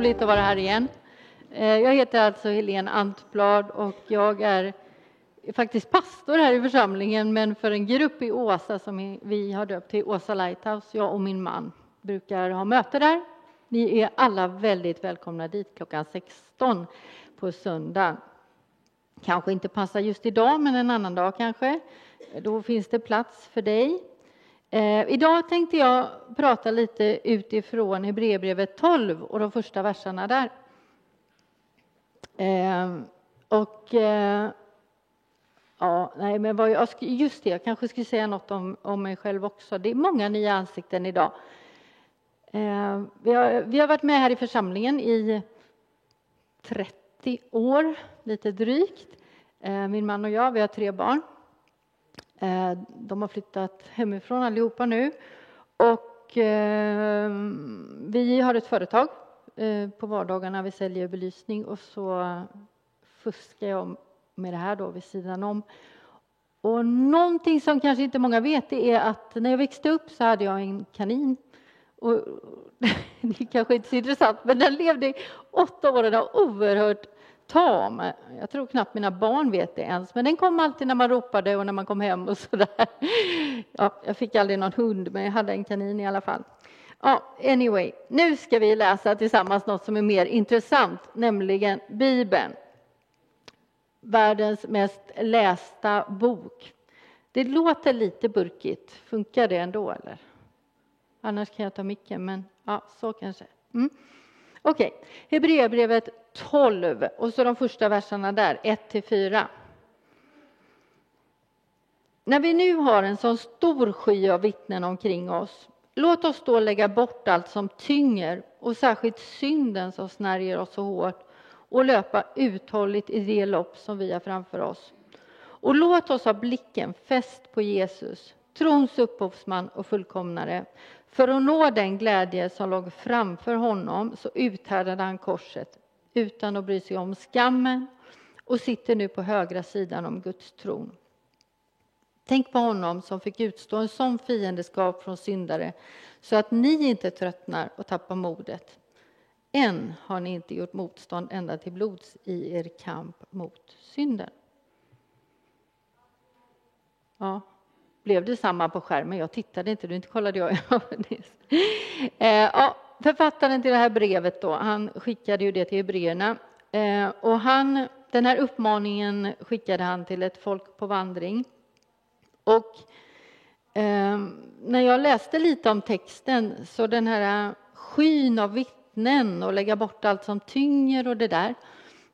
roligt att vara här igen. Eh, jag heter alltså Helene Antblad och jag är faktiskt pastor här i församlingen men för en grupp i Åsa som vi har döpt till Åsa Lighthouse. Jag och min man brukar ha möte där. Ni är alla väldigt välkomna dit klockan 16 på söndag. Kanske inte passar just idag, men en annan dag kanske. Då finns det plats för dig. Eh, idag tänkte jag prata lite utifrån Hebreerbrevet 12 och de första verserna där. Eh, och eh, ja, nej, men vad jag, just det, jag kanske skulle säga något om, om mig själv också. Det är många nya ansikten idag. Eh, vi, har, vi har varit med här i församlingen i 30 år, lite drygt. Eh, min man och jag, vi har tre barn. Eh, de har flyttat hemifrån allihopa nu. Och ehm, vi har ett företag eh, på vardagarna. Vi säljer belysning och så fuskar jag med det här då vid sidan om. Och någonting som kanske inte många vet är att när jag växte upp så hade jag en kanin. Och det kanske inte är så intressant, men den levde i åtta år och var oerhört tam. Jag tror knappt mina barn vet det ens, men den kom alltid när man ropade och när man kom hem och sådär. Ja, jag fick aldrig någon hund, men jag hade en kanin i alla fall. Ja, anyway, nu ska vi läsa tillsammans något som är mer intressant, nämligen Bibeln. Världens mest lästa bok. Det låter lite burkigt. Funkar det ändå, eller? Annars kan jag ta micken, men ja, så kanske. Mm. Okej, okay. Hebreerbrevet 12 och så de första verserna där, 1 4. När vi nu har en sån stor sky av vittnen omkring oss, låt oss då lägga bort allt som tynger och särskilt synden som snärjer oss så hårt och löpa uthålligt i det lopp som vi har framför oss. Och låt oss ha blicken fäst på Jesus, trons upphovsman och fullkomnare. För att nå den glädje som låg framför honom så uthärdade han korset utan att bry sig om skammen och sitter nu på högra sidan om Guds tron. Tänk på honom som fick utstå en sån fiendeskap från syndare så att ni inte tröttnar och tappar modet. Än har ni inte gjort motstånd ända till blods i er kamp mot synden. Ja, blev det samma på skärmen? Jag tittade inte, du inte kollade jag. Eh, ja, författaren till det här brevet då, han skickade ju det till hebreerna. Eh, och han, den här uppmaningen skickade han till ett folk på vandring. Och eh, när jag läste lite om texten så den här skyn av vittnen och lägga bort allt som tynger och det där.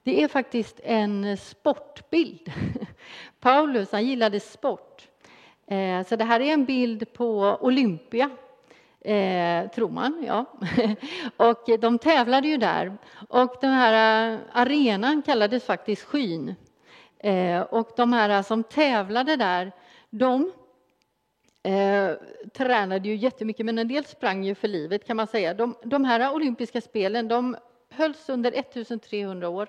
Det är faktiskt en sportbild. Paulus han gillade sport. Eh, så det här är en bild på Olympia Eh, tror man, ja. och de tävlade ju där. Och den här eh, arenan kallades faktiskt Skyn. Eh, och de här eh, som tävlade där, de eh, tränade ju jättemycket, men en del sprang ju för livet kan man säga. De, de här eh, olympiska spelen, de hölls under 1300 år.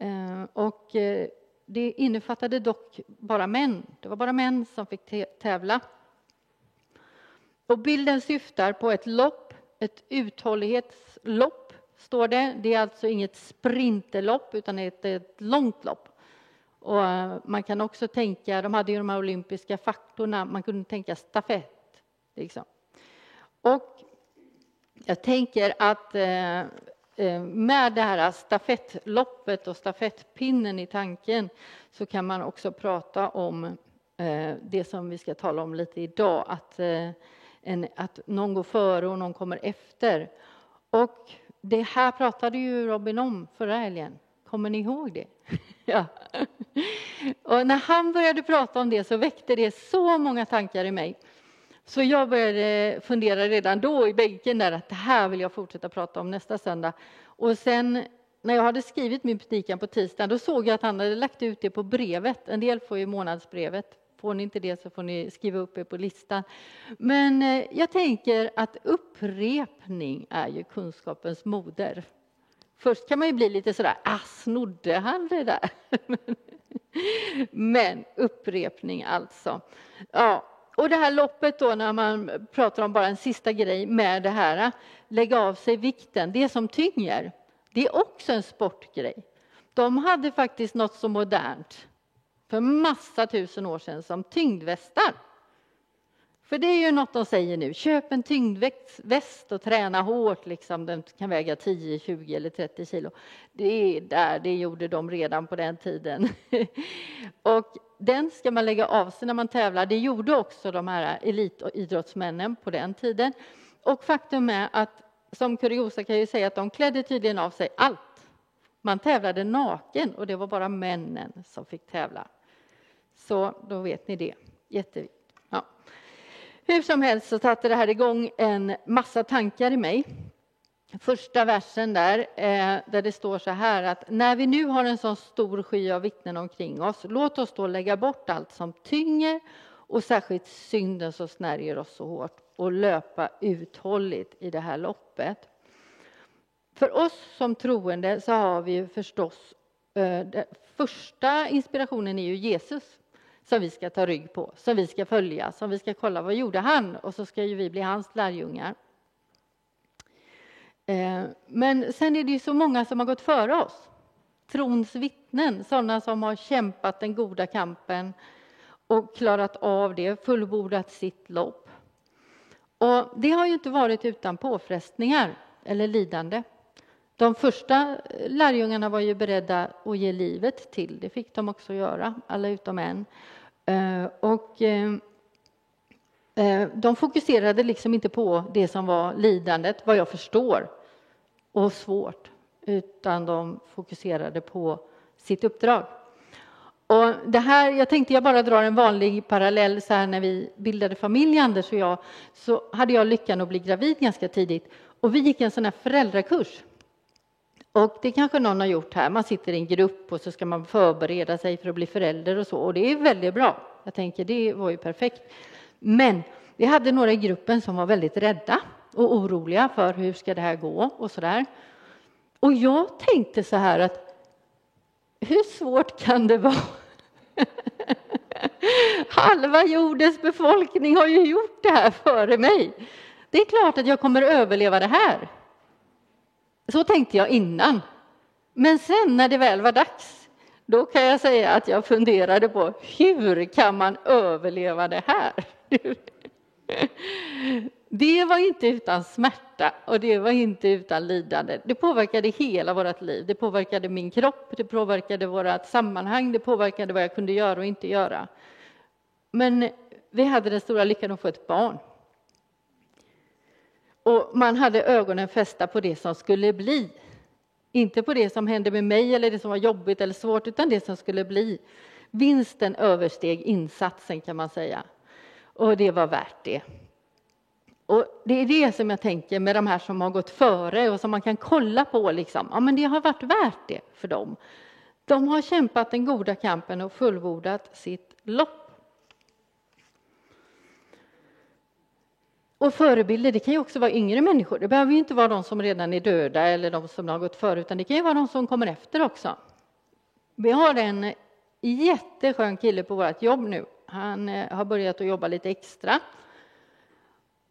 Eh, och eh, det innefattade dock bara män. Det var bara män som fick tävla. Och bilden syftar på ett lopp, ett uthållighetslopp, står det. Det är alltså inget sprinterlopp, utan ett, ett långt lopp. Och eh, man kan också tänka, de hade ju de här olympiska faktorna, man kunde tänka stafett. Liksom. Och jag tänker att eh, eh, med det här stafettloppet och stafettpinnen i tanken så kan man också prata om det som vi ska tala om lite idag, att en, att någon går före och någon kommer efter. Och det här pratade ju Robin om förra helgen. Kommer ni ihåg det? ja. Och när han började prata om det så väckte det så många tankar i mig. Så jag började fundera redan då i bänken där att det här vill jag fortsätta prata om nästa söndag. Och sen när jag hade skrivit min predikan på tisdagen då såg jag att han hade lagt ut det på brevet. En del får ju månadsbrevet Får ni inte det så får ni skriva upp er på listan. Men eh, jag tänker att upprepning är ju kunskapens moder. Först kan man ju bli lite sådär, ah, snodde han det där? Men upprepning alltså. Ja, och det här loppet då när man pratar om bara en sista grej med det här, eh, lägga av sig vikten, det som tynger, det är också en sportgrej. De hade faktiskt något så modernt för massa tusen år sedan som tyngdvästar. För det är ju något de säger nu, köp en tyngdväst och träna hårt, liksom. den kan väga 10, 20 eller 30 kilo. Det är där, det gjorde de redan på den tiden. och den ska man lägga av sig när man tävlar. Det gjorde också de här elitidrottsmännen på den tiden. Och faktum är att som kuriosa kan jag säga att de klädde tydligen av sig allt. Man tävlade naken och det var bara männen som fick tävla. Så då vet ni det. Jätteviktigt. Ja. Hur som helst så satte det här igång en massa tankar i mig. Första versen där, eh, där det står så här att när vi nu har en så stor sky av vittnen omkring oss, låt oss då lägga bort allt som tynger och särskilt synden som snärjer oss så hårt och löpa uthålligt i det här loppet. För oss som troende så har vi ju förstås, eh, första inspirationen är ju Jesus som vi ska ta rygg på, som vi ska följa, som vi ska kolla vad gjorde han och så ska ju vi bli hans lärjungar. Eh, men sen är det ju så många som har gått före oss. Trons vittnen, sådana som har kämpat den goda kampen och klarat av det, fullbordat sitt lopp. Och det har ju inte varit utan påfrestningar eller lidande. De första eh, lärjungarna var ju beredda att ge livet till. Det fick de också göra, alla utom en. Eh, och eh, eh, de fokuserade liksom inte på det som var lidandet, vad jag förstår, och svårt, utan de fokuserade på sitt uppdrag. Och det här, jag tänkte jag bara drar en vanlig parallell. Så här, när vi bildade familj, Anders och jag, så hade jag lyckan att bli gravid ganska tidigt. Och vi gick en sån här föräldrakurs. Och det kanske någon har gjort här. Man sitter i en grupp och så ska man förbereda sig för att bli förälder och så. Och det är väldigt bra. Jag tänker det var ju perfekt. Men vi hade några i gruppen som var väldigt rädda och oroliga för hur ska det här gå och så där. Och jag tänkte så här att hur svårt kan det vara? Halva jordens befolkning har ju gjort det här före mig. Det är klart att jag kommer överleva det här. Så tänkte jag innan. Men sen när det väl var dags, då kan jag säga att jag funderade på hur kan man överleva det här? Det var inte utan smärta och det var inte utan lidande. Det påverkade hela vårt liv. Det påverkade min kropp, det påverkade vårt sammanhang, det påverkade vad jag kunde göra och inte göra. Men vi hade den stora lyckan att få ett barn. Och man hade ögonen fästa på det som skulle bli. Inte på det som hände med mig eller det som var jobbigt eller svårt, utan det som skulle bli. Vinsten översteg insatsen kan man säga. Och det var värt det. Och det är det som jag tänker med de här som har gått före och som man kan kolla på. Liksom. Ja, men det har varit värt det för dem. De har kämpat den goda kampen och fullbordat sitt lopp. Och förebilder, det kan ju också vara yngre människor. Det behöver ju inte vara de som redan är döda eller de som har gått före, utan det kan ju vara de som kommer efter också. Vi har en jätteskön kille på vårt jobb nu. Han eh, har börjat att jobba lite extra.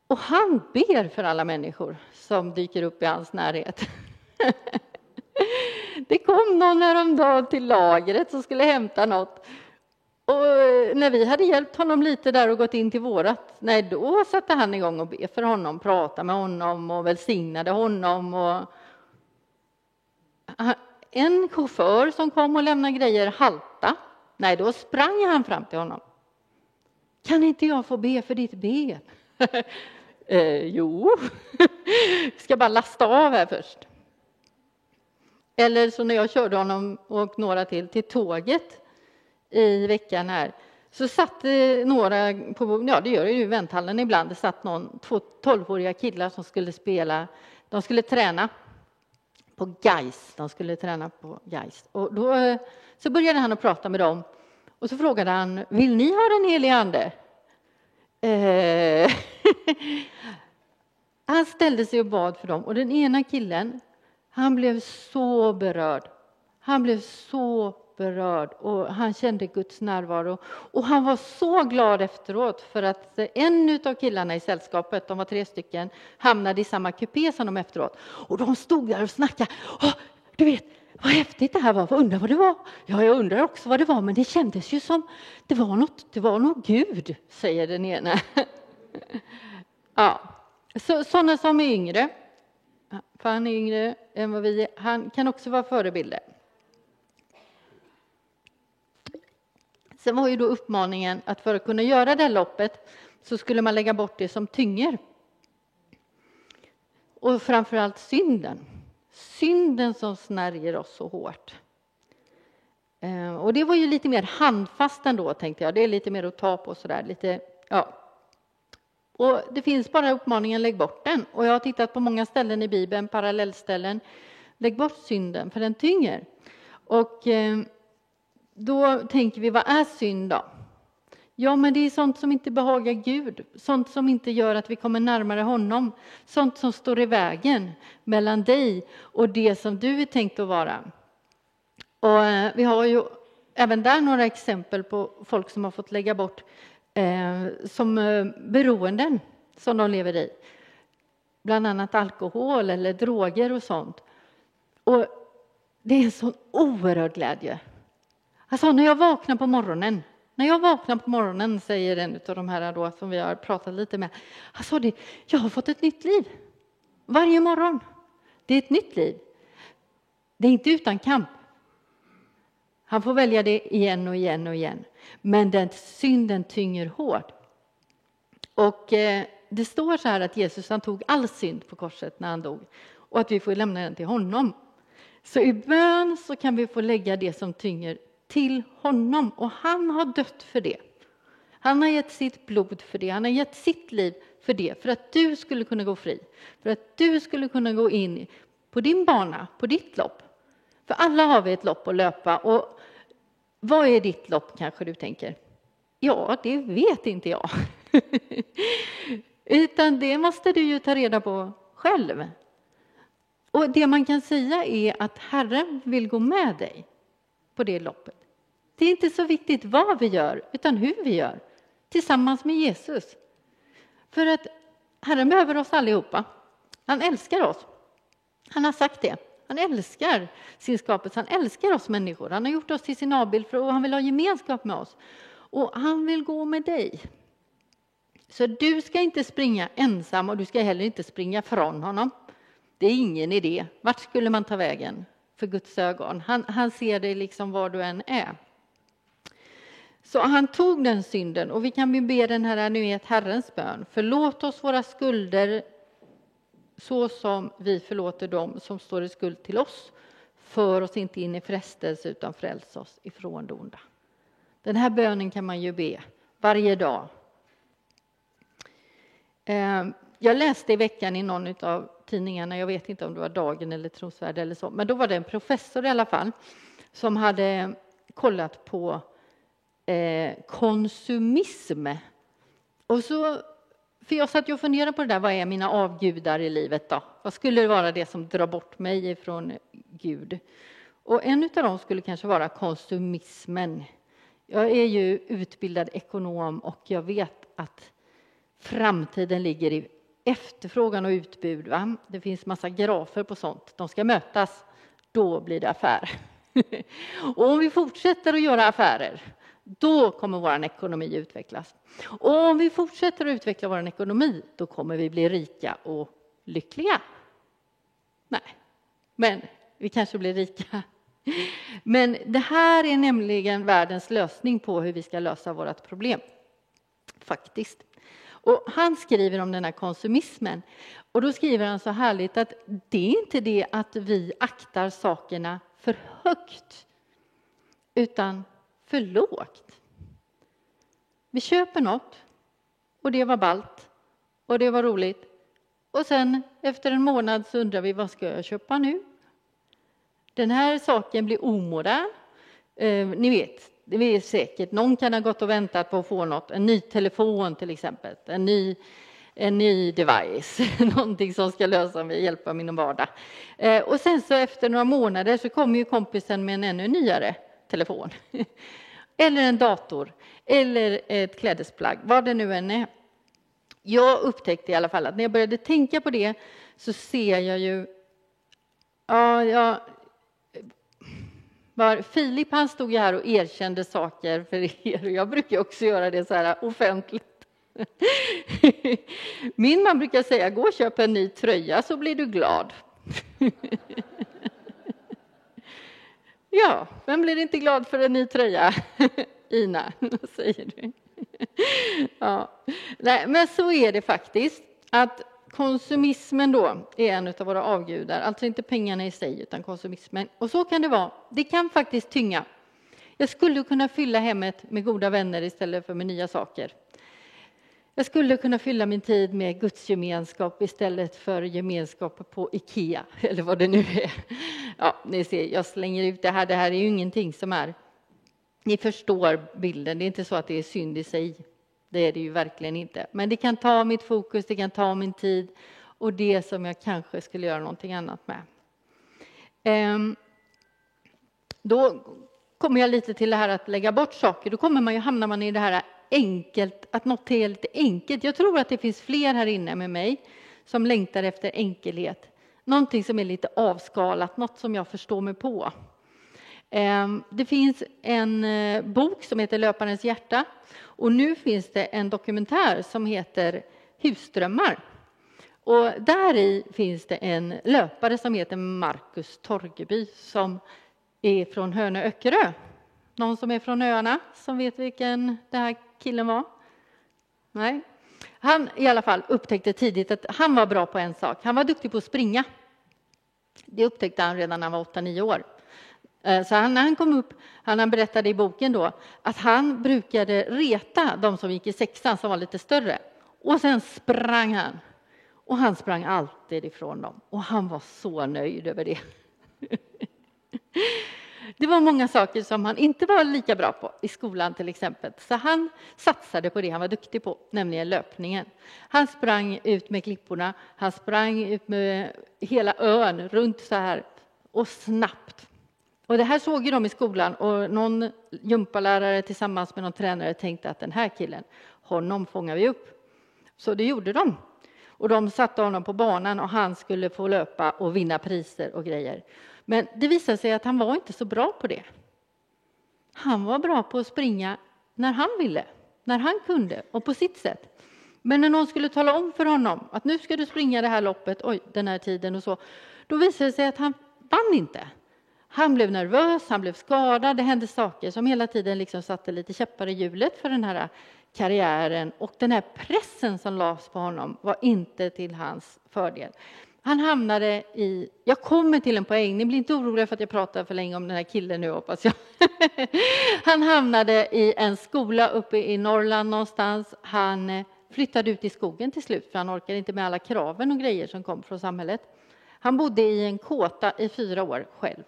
Och han ber för alla människor som dyker upp i hans närhet. Det kom någon häromdagen till lagret som skulle hämta något och eh, när vi hade hjälpt honom lite där och gått in till vårat, nej då satte han igång och be för honom, pratade med honom och välsignade honom. Och ah, en chaufför som kom och lämnade grejer halta, nej då sprang han fram till honom. Kan inte jag få be för ditt ben? eh, jo, ska bara lasta av här först. Eller så när jag körde honom och några till till tåget i veckan här så satt några på, ja det gör det ju i vänthallen ibland, det satt någon, två tolvåriga killar som skulle spela, de skulle träna på Geis, de skulle träna på Geis. Och då eh, så började han att prata med dem och så frågade han, vill ni ha den helige Ande? Eh, han ställde sig och bad för dem och den ena killen, han blev så berörd. Han blev så berörd och han kände Guds närvaro. Och han var så glad efteråt för att en av killarna i sällskapet, de var tre stycken, hamnade i samma kupé som de efteråt. Och de stod där och snackade. Oh, du vet, vad häftigt det här var, undrar vad det var. Ja, jag undrar också vad det var, men det kändes ju som det var något, det var nog Gud, säger den ena. ja, så, sådana som är yngre, för han är yngre än vad vi är, han kan också vara förebilder. Sen var ju då uppmaningen att för att kunna göra det här loppet så skulle man lägga bort det som tynger. Och framförallt synden. Synden som snärjer oss så hårt. Eh, och det var ju lite mer handfast ändå, tänkte jag. Det är lite mer att ta på sådär. Lite, ja. Och det finns bara uppmaningen lägg bort den. Och jag har tittat på många ställen i Bibeln, parallellställen. Lägg bort synden, för den tynger. Och eh, då tänker vi, vad är synd då? Ja, men det är sånt som inte behagar Gud, sånt som inte gör att vi kommer närmare honom, sånt som står i vägen mellan dig och det som du är tänkt att vara. Och eh, vi har ju även där några exempel på folk som har fått lägga bort eh, som eh, beroenden som de lever i. Bland annat alkohol eller droger och sånt. Och det är en sån oerhörd glädje Alltså när jag vaknar på morgonen, när jag vaknar på morgonen, säger en av de här då som vi har pratat lite med, alltså det, jag har fått ett nytt liv. Varje morgon. Det är ett nytt liv. Det är inte utan kamp. Han får välja det igen och igen och igen. Men den synden tynger hårt. Och eh, det står så här att Jesus han tog all synd på korset när han dog och att vi får lämna den till honom. Så i bön så kan vi få lägga det som tynger till honom och han har dött för det. Han har gett sitt blod för det, han har gett sitt liv för det, för att du skulle kunna gå fri, för att du skulle kunna gå in på din bana, på ditt lopp. För alla har vi ett lopp att löpa och vad är ditt lopp kanske du tänker? Ja, det vet inte jag. Utan det måste du ju ta reda på själv. Och det man kan säga är att Herren vill gå med dig på det loppet. Det är inte så viktigt vad vi gör, utan hur vi gör tillsammans med Jesus. För att Herren behöver oss allihopa. Han älskar oss. Han har sagt det. Han älskar sin skapelse, han älskar oss människor. Han har gjort oss till sin avbild och han vill ha gemenskap med oss. Och han vill gå med dig. Så du ska inte springa ensam och du ska heller inte springa från honom. Det är ingen idé. Vart skulle man ta vägen för Guds ögon? Han, han ser dig liksom var du än är. Så han tog den synden och vi kan be den här, nu vet, Herrens bön. Förlåt oss våra skulder så som vi förlåter dem som står i skuld till oss. För oss inte in i frestelse utan fräls oss ifrån det onda. Den här bönen kan man ju be varje dag. Ehm, jag läste i veckan i någon av tidningarna, jag vet inte om det var Dagen eller Trosvärde eller så, men då var det en professor i alla fall som hade kollat på eh, konsumism. Och så, för jag satt och funderade på det där, vad är mina avgudar i livet då? Vad skulle det vara det som drar bort mig ifrån Gud? Och en av dem skulle kanske vara konsumismen. Jag är ju utbildad ekonom och jag vet att framtiden ligger i efterfrågan och utbud. Va? Det finns massa grafer på sånt. De ska mötas. Då blir det affär. och om vi fortsätter att göra affärer då kommer vår ekonomi utvecklas. Och om vi fortsätter att utveckla vår ekonomi, då kommer vi bli rika och lyckliga. Nej, men vi kanske blir rika. Men det här är nämligen världens lösning på hur vi ska lösa vårt problem. Faktiskt. Och han skriver om den här konsumismen. Och då skriver han så härligt att det är inte det att vi aktar sakerna för högt, utan för lågt. Vi köper något och det var balt och det var roligt. Och sen efter en månad så undrar vi vad ska jag köpa nu? Den här saken blir omodern. Eh, ni vet, det är säkert, någon kan ha gått och väntat på att få något, en ny telefon till exempel, en ny, en ny device, någonting som ska lösa mig, hjälpa min vardag. Eh, och sen så efter några månader så kommer ju kompisen med en ännu nyare telefon. eller en dator, eller ett klädesplagg, vad det nu än är. Jag upptäckte i alla fall att när jag började tänka på det så ser jag ju... Ja, jag, var, Filip han stod ju här och erkände saker för er och jag brukar också göra det så här offentligt. Min man brukar säga gå och köp en ny tröja så blir du glad. Ja, vem blir inte glad för en ny tröja? Ina, vad säger du? Ja. Nej, men så är det faktiskt. Att konsumismen då är en av våra avgudar, alltså inte pengarna i sig utan konsumismen. Och så kan det vara. Det kan faktiskt tynga. Jag skulle kunna fylla hemmet med goda vänner istället för med nya saker. Jag skulle kunna fylla min tid med gudsgemenskap istället för gemenskap på Ikea, eller vad det nu är. Ja, ni ser, jag slänger ut det här. Det här är ju ingenting som är... Ni förstår bilden. Det är inte så att det är synd i sig. Det är det ju verkligen inte. Men det kan ta mitt fokus, det kan ta min tid och det som jag kanske skulle göra någonting annat med. Ehm, då kommer jag lite till det här att lägga bort saker. Då kommer man ju, hamnar man i det här enkelt, att något är lite enkelt. Jag tror att det finns fler här inne med mig som längtar efter enkelhet. Någonting som är lite avskalat, något som jag förstår mig på. Ehm, det finns en eh, bok som heter Löparens hjärta och nu finns det en dokumentär som heter Husdrömmar. Och där i finns det en löpare som heter Marcus Torgeby som är från Hönö Öckerö. Någon som är från öarna som vet vilken det här killen var? Nej. Han i alla fall upptäckte tidigt att han var bra på en sak. Han var duktig på att springa. Det upptäckte han redan när han var 8-9 år. Eh, så han, när han kom upp, han berättade i boken då, att han brukade reta de som gick i sexan som var lite större. Och sen sprang han. Och han sprang alltid ifrån dem. Och han var så nöjd över det. Det var många saker som han inte var lika bra på i skolan till exempel. Så han satsade på det han var duktig på, nämligen löpningen. Han sprang ut med klipporna, han sprang ut med hela ön runt så här och snabbt. Och det här såg ju de i skolan och någon gympalärare tillsammans med någon tränare tänkte att den här killen, honom fångar vi upp. Så det gjorde de. Och de satte honom på banan och han skulle få löpa och vinna priser och grejer. Men det visade sig att han var inte så bra på det. Han var bra på att springa när han ville, när han kunde och på sitt sätt. Men när någon skulle tala om för honom att nu ska du springa det här loppet, oj, den här tiden och så, då visade det sig att han vann inte. Han blev nervös, han blev skadad, det hände saker som hela tiden liksom satte lite käppar i hjulet för den här karriären och den här pressen som lades på honom var inte till hans fördel. Han hamnade i... Jag kommer till en poäng. Ni blir inte oroliga för att jag pratar för länge om den här killen nu, hoppas jag. Han hamnade i en skola uppe i Norrland någonstans. Han eh, flyttade ut i skogen till slut, för han orkade inte med alla kraven och grejer som kom från samhället. Han bodde i en kåta i fyra år själv,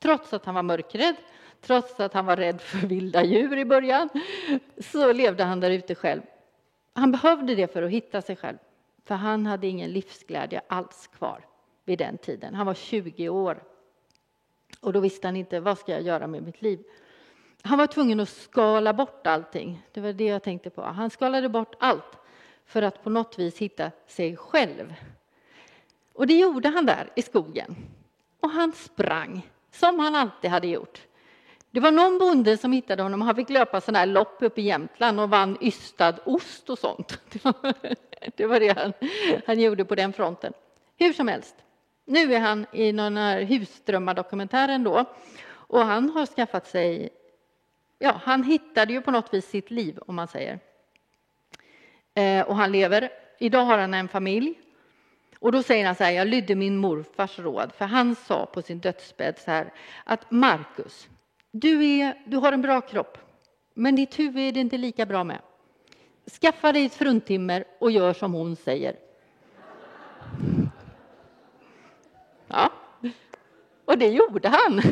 trots att han var mörkrädd, trots att han var rädd för vilda djur i början, så levde han där ute själv. Han behövde det för att hitta sig själv. För han hade ingen livsglädje alls kvar vid den tiden. Han var 20 år. Och då visste han inte vad ska jag göra med mitt liv. Han var tvungen att skala bort allting. Det var det jag tänkte på. Han skalade bort allt för att på något vis hitta sig själv. Och det gjorde han där i skogen. Och han sprang, som han alltid hade gjort. Det var någon bonde som hittade honom. Han fick löpa sådana här lopp uppe i Jämtland och vann ystad ost och sånt. Det var det, var det han, han gjorde på den fronten. Hur som helst, nu är han i någon här husdrömmardokumentären då och han har skaffat sig, ja, han hittade ju på något vis sitt liv om man säger. Eh, och han lever. Idag har han en familj. Och då säger han så här, jag lydde min morfars råd, för han sa på sin dödsbädd så här att Markus, du, är, du har en bra kropp, men ditt huvud är det inte lika bra med. Skaffa dig ett fruntimmer och gör som hon säger. Ja, och det gjorde han.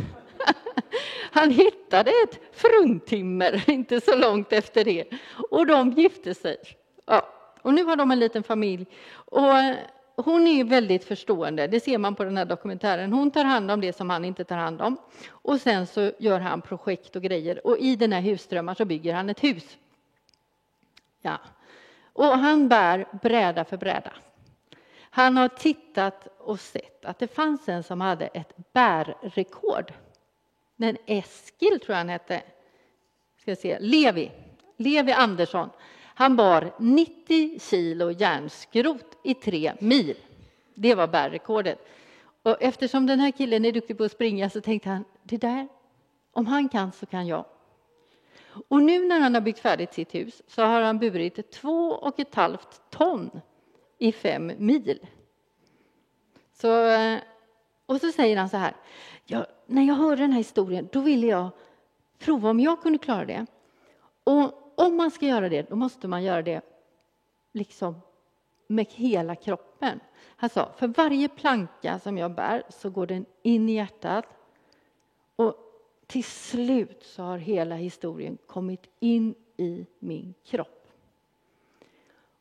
Han hittade ett fruntimmer inte så långt efter det och de gifte sig. Ja, och nu har de en liten familj. Och hon är väldigt förstående, det ser man på den här dokumentären. Hon tar hand om det som han inte tar hand om. Och sen så gör han projekt och grejer. Och i den här husdrömmar så bygger han ett hus. Ja. Och han bär bräda för bräda. Han har tittat och sett att det fanns en som hade ett bärrekord. Den Eskil, tror jag han hette. Ska se, Levi. Levi Andersson. Han bar 90 kilo järnskrot i tre mil. Det var bärrekordet. Och eftersom den här killen är duktig på att springa så tänkte han, det där, om han kan så kan jag. Och nu när han har byggt färdigt sitt hus så har han burit två och ett halvt ton i fem mil. Så, eh, och så säger han så här, jag, när jag hörde den här historien då ville jag prova om jag kunde klara det. Och om man ska göra det, då måste man göra det liksom med hela kroppen. Han sa, för varje planka som jag bär så går den in i hjärtat. Och till slut så har hela historien kommit in i min kropp.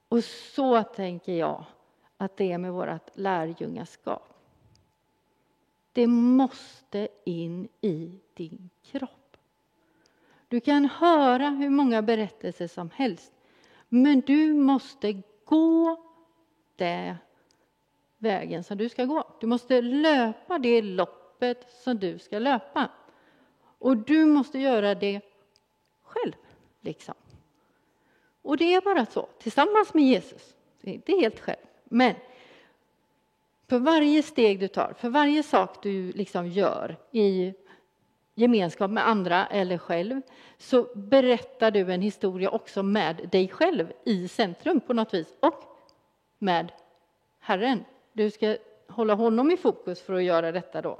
Och så tänker jag att det är med vårt lärjungaskap. Det måste in i din kropp. Du kan höra hur många berättelser som helst, men du måste gå den vägen som du ska gå. Du måste löpa det loppet som du ska löpa. Och du måste göra det själv, liksom. Och det är bara så, tillsammans med Jesus. Det är inte helt själv. Men för varje steg du tar, för varje sak du liksom gör i gemenskap med andra eller själv så berättar du en historia också med dig själv i centrum på något vis och med Herren. Du ska hålla honom i fokus för att göra detta då.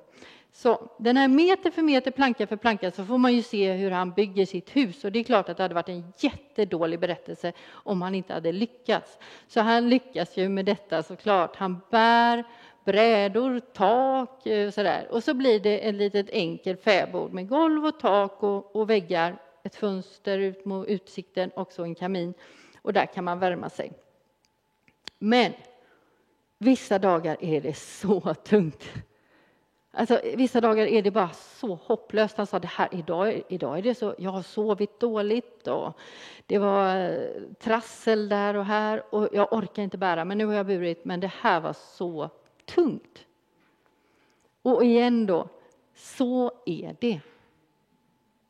Så den här meter för meter, planka för planka, så får man ju se hur han bygger sitt hus. Och det är klart att det hade varit en jättedålig berättelse om han inte hade lyckats. Så han lyckas ju med detta såklart. Han bär brädor, tak, eh, sådär. Och så blir det ett litet enkelt fäbod med golv och tak och, och väggar, ett fönster ut mot utsikten och så en kamin. Och där kan man värma sig. Men vissa dagar är det så tungt. Alltså, vissa dagar är det bara så hopplöst. Han sa det här, idag, idag är det så, jag har sovit dåligt och det var eh, trassel där och här och jag orkar inte bära, men nu har jag burit, men det här var så tungt. Och igen då, så är det.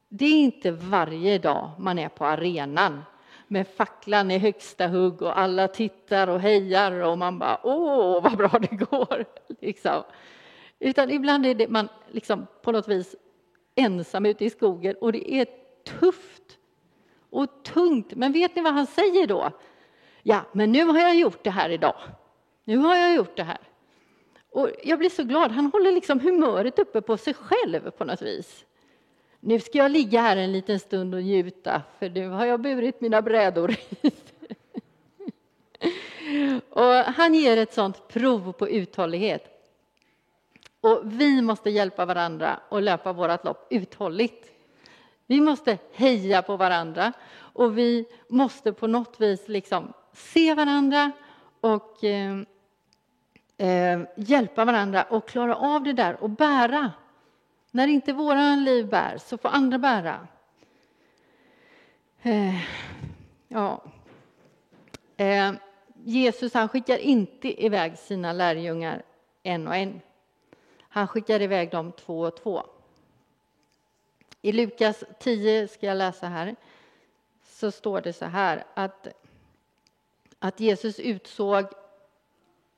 Det är inte varje dag man är på arenan med facklan i högsta hugg och alla tittar och hejar och man bara åh vad bra det går. Liksom. Utan ibland är det man liksom på något vis ensam ute i skogen och det är tufft och tungt. Men vet ni vad han säger då? Ja, men nu har jag gjort det här idag. Nu har jag gjort det här. Och jag blir så glad. Han håller liksom humöret uppe på sig själv på något vis. Nu ska jag ligga här en liten stund och njuta, för nu har jag burit mina brädor. och han ger ett sånt prov på uthållighet. Och vi måste hjälpa varandra och löpa vårt lopp uthålligt. Vi måste heja på varandra och vi måste på något vis liksom se varandra och eh, eh, hjälpa varandra och klara av det där och bära. När inte våra liv bär så får andra bära. Eh, ja. Eh, Jesus han skickar inte iväg sina lärjungar en och en. Han skickar iväg dem två och två. I Lukas 10 ska jag läsa här så står det så här att, att Jesus utsåg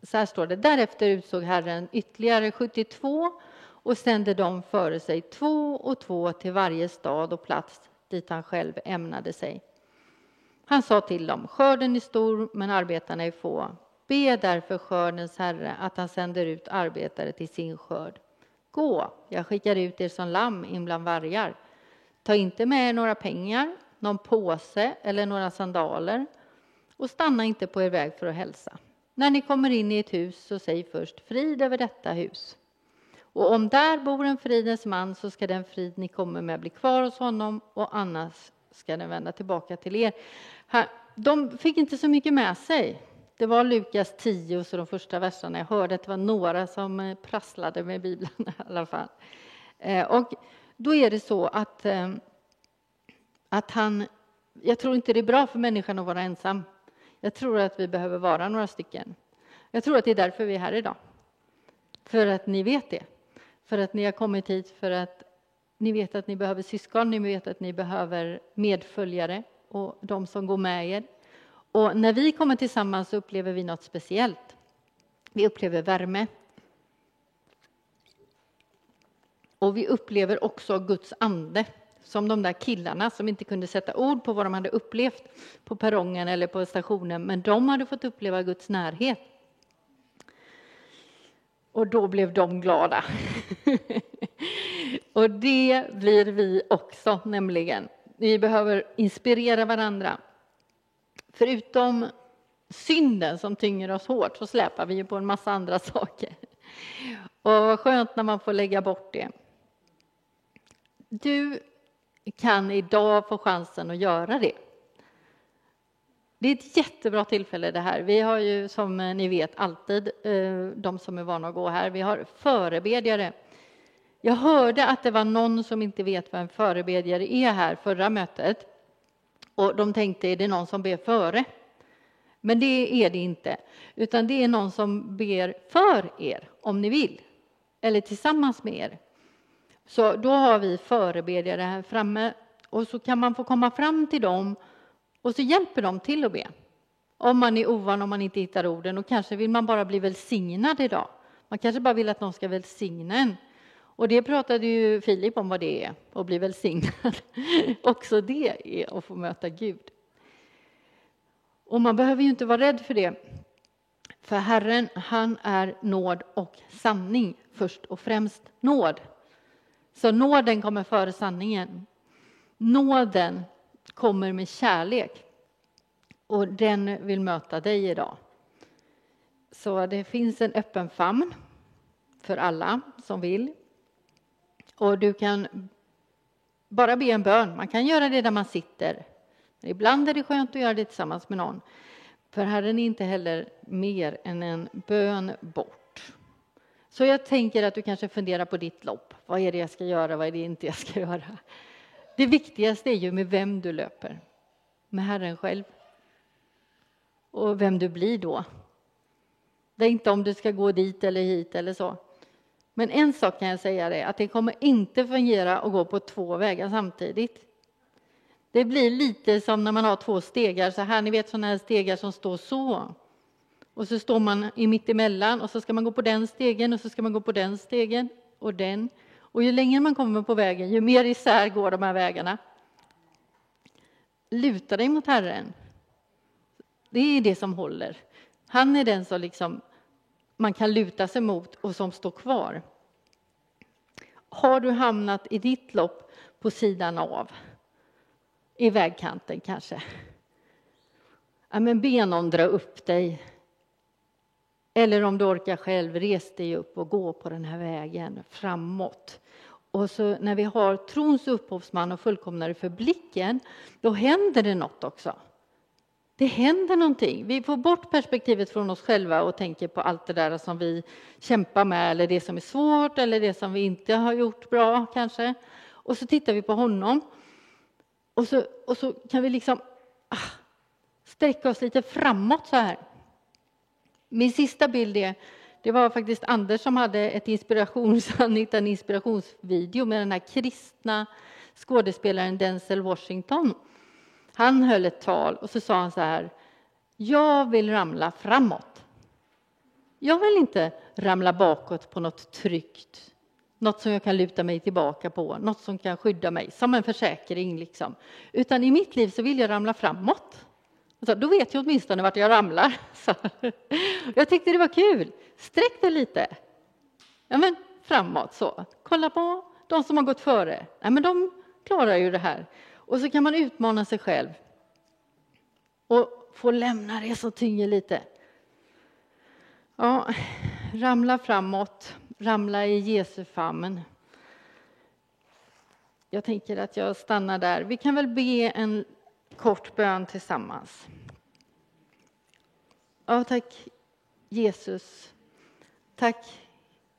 så här står det, därefter utsåg Herren ytterligare 72 och sände dem före sig två och två till varje stad och plats dit han själv ämnade sig. Han sa till dem, skörden är stor men arbetarna är få. Be därför skördens Herre att han sänder ut arbetare till sin skörd. Gå, jag skickar ut er som lamm in bland vargar. Ta inte med er några pengar, någon påse eller några sandaler och stanna inte på er väg för att hälsa. När ni kommer in i ett hus så säg först frid över detta hus. Och om där bor en fridens man så ska den frid ni kommer med bli kvar hos honom och annars ska den vända tillbaka till er. De fick inte så mycket med sig Det var Lukas 10, så de första verserna. Jag hörde att det var några som eh, prasslade med Bibeln i alla fall. Eh, och då är det så att, eh, att han... Jag tror inte det är bra för människan att vara ensam. Jag tror att vi behöver vara några stycken. Jag tror att det är därför vi är här idag. För att ni vet det. För att ni har kommit hit för att ni vet att ni behöver syskon, ni vet att ni behöver medföljare och de som går med er. Och när vi kommer tillsammans upplever vi något speciellt. Vi upplever värme. Och vi upplever också Guds ande, som de där killarna som inte kunde sätta ord på vad de hade upplevt på perrongen eller på stationen, men de hade fått uppleva Guds närhet. Och då blev de glada. och det blir vi också, nämligen. Vi behöver inspirera varandra. Förutom synden som tynger oss hårt så släpar vi ju på en massa andra saker. Och vad skönt när man får lägga bort det. Du kan idag få chansen att göra det. Det är ett jättebra tillfälle det här. Vi har ju som ni vet alltid, eh, de som är vana att gå här, vi har förebedjare. Jag hörde att det var någon som inte vet vad en förebedjare är här förra mötet. Och de tänkte, är det någon som ber före? Men det är det inte, utan det är någon som ber för er, om ni vill, eller tillsammans med er. Så då har vi förebedjare här framme och så kan man få komma fram till dem och så hjälper de till att be. Om man är ovan, om man inte hittar orden och kanske vill man bara bli välsignad idag. Man kanske bara vill att någon ska välsigna en. Och det pratade ju Filip om vad det är, att bli välsignad. Också det är att få möta Gud. Och man behöver ju inte vara rädd för det. För Herren, han är nåd och sanning, först och främst nåd. Så nåden kommer före sanningen. Nåden kommer med kärlek och den vill möta dig idag. Så det finns en öppen famn för alla som vill. Och du kan bara be en bön. Man kan göra det där man sitter. Ibland är det skönt att göra det tillsammans med någon. För Herren är inte heller mer än en bön bort. Så jag tänker att du kanske funderar på ditt lopp. Vad är det jag ska göra? Vad är det inte jag ska göra? Det viktigaste är ju med vem du löper. Med Herren själv. Och vem du blir då. Det är inte om du ska gå dit eller hit eller så. Men en sak kan jag säga det, att det kommer inte fungera att gå på två vägar samtidigt. Det blir lite som när man har två stegar så här, ni vet sådana här stegar som står så. Och så står man i mitt emellan och så ska man gå på den stegen och så ska man gå på den stegen och den. Och ju längre man kommer på vägen, ju mer isär går de här vägarna. Luta dig mot Herren. Det är det som håller. Han är den som liksom man kan luta sig mot och som står kvar. Har du hamnat i ditt lopp på sidan av, i vägkanten kanske? Ja, men be någon dra upp dig. Eller om du orkar själv, res dig upp och gå på den här vägen framåt. Och så när vi har trons upphovsman och fullkomnare för blicken, då händer det något också. Det händer någonting. Vi får bort perspektivet från oss själva och tänker på allt det där som vi kämpar med eller det som är svårt eller det som vi inte har gjort bra kanske. Och så tittar vi på honom och så, och så kan vi liksom ah, sträcka oss lite framåt så här. Min sista bild är, det var faktiskt Anders som hade ett inspirations, han en inspirationsvideo med den här kristna skådespelaren Denzel Washington han höll ett tal och så sa han så här. Jag vill ramla framåt. Jag vill inte ramla bakåt på något tryggt, något som jag kan luta mig tillbaka på, något som kan skydda mig, som en försäkring. Liksom. Utan i mitt liv så vill jag ramla framåt. Så, då vet jag åtminstone vart jag ramlar. Så. Jag tyckte det var kul. Sträck dig lite. Ja, men framåt så. Kolla på de som har gått före. Ja, men de klarar ju det här. Och så kan man utmana sig själv och få lämna det som tynger lite. Ja, ramla framåt, ramla i Jesu famn. Jag tänker att jag stannar där. Vi kan väl be en kort bön tillsammans. Ja, tack Jesus. Tack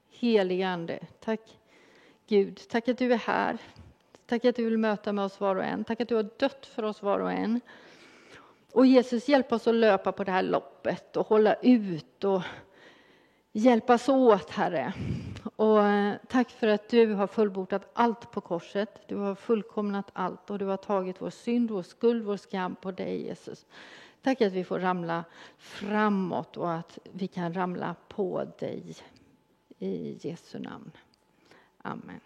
helige Ande. Tack Gud. Tack att du är här. Tack att du vill möta med oss var och en. Tack att du har dött för oss var och en. Och Jesus, hjälp oss att löpa på det här loppet och hålla ut och hjälpas åt, Herre. Och eh, tack för att du har fullbordat allt på korset. Du har fullkomnat allt och du har tagit vår synd, vår skuld, vår skam på dig, Jesus. Tack att vi får ramla framåt och att vi kan ramla på dig. I Jesu namn. Amen.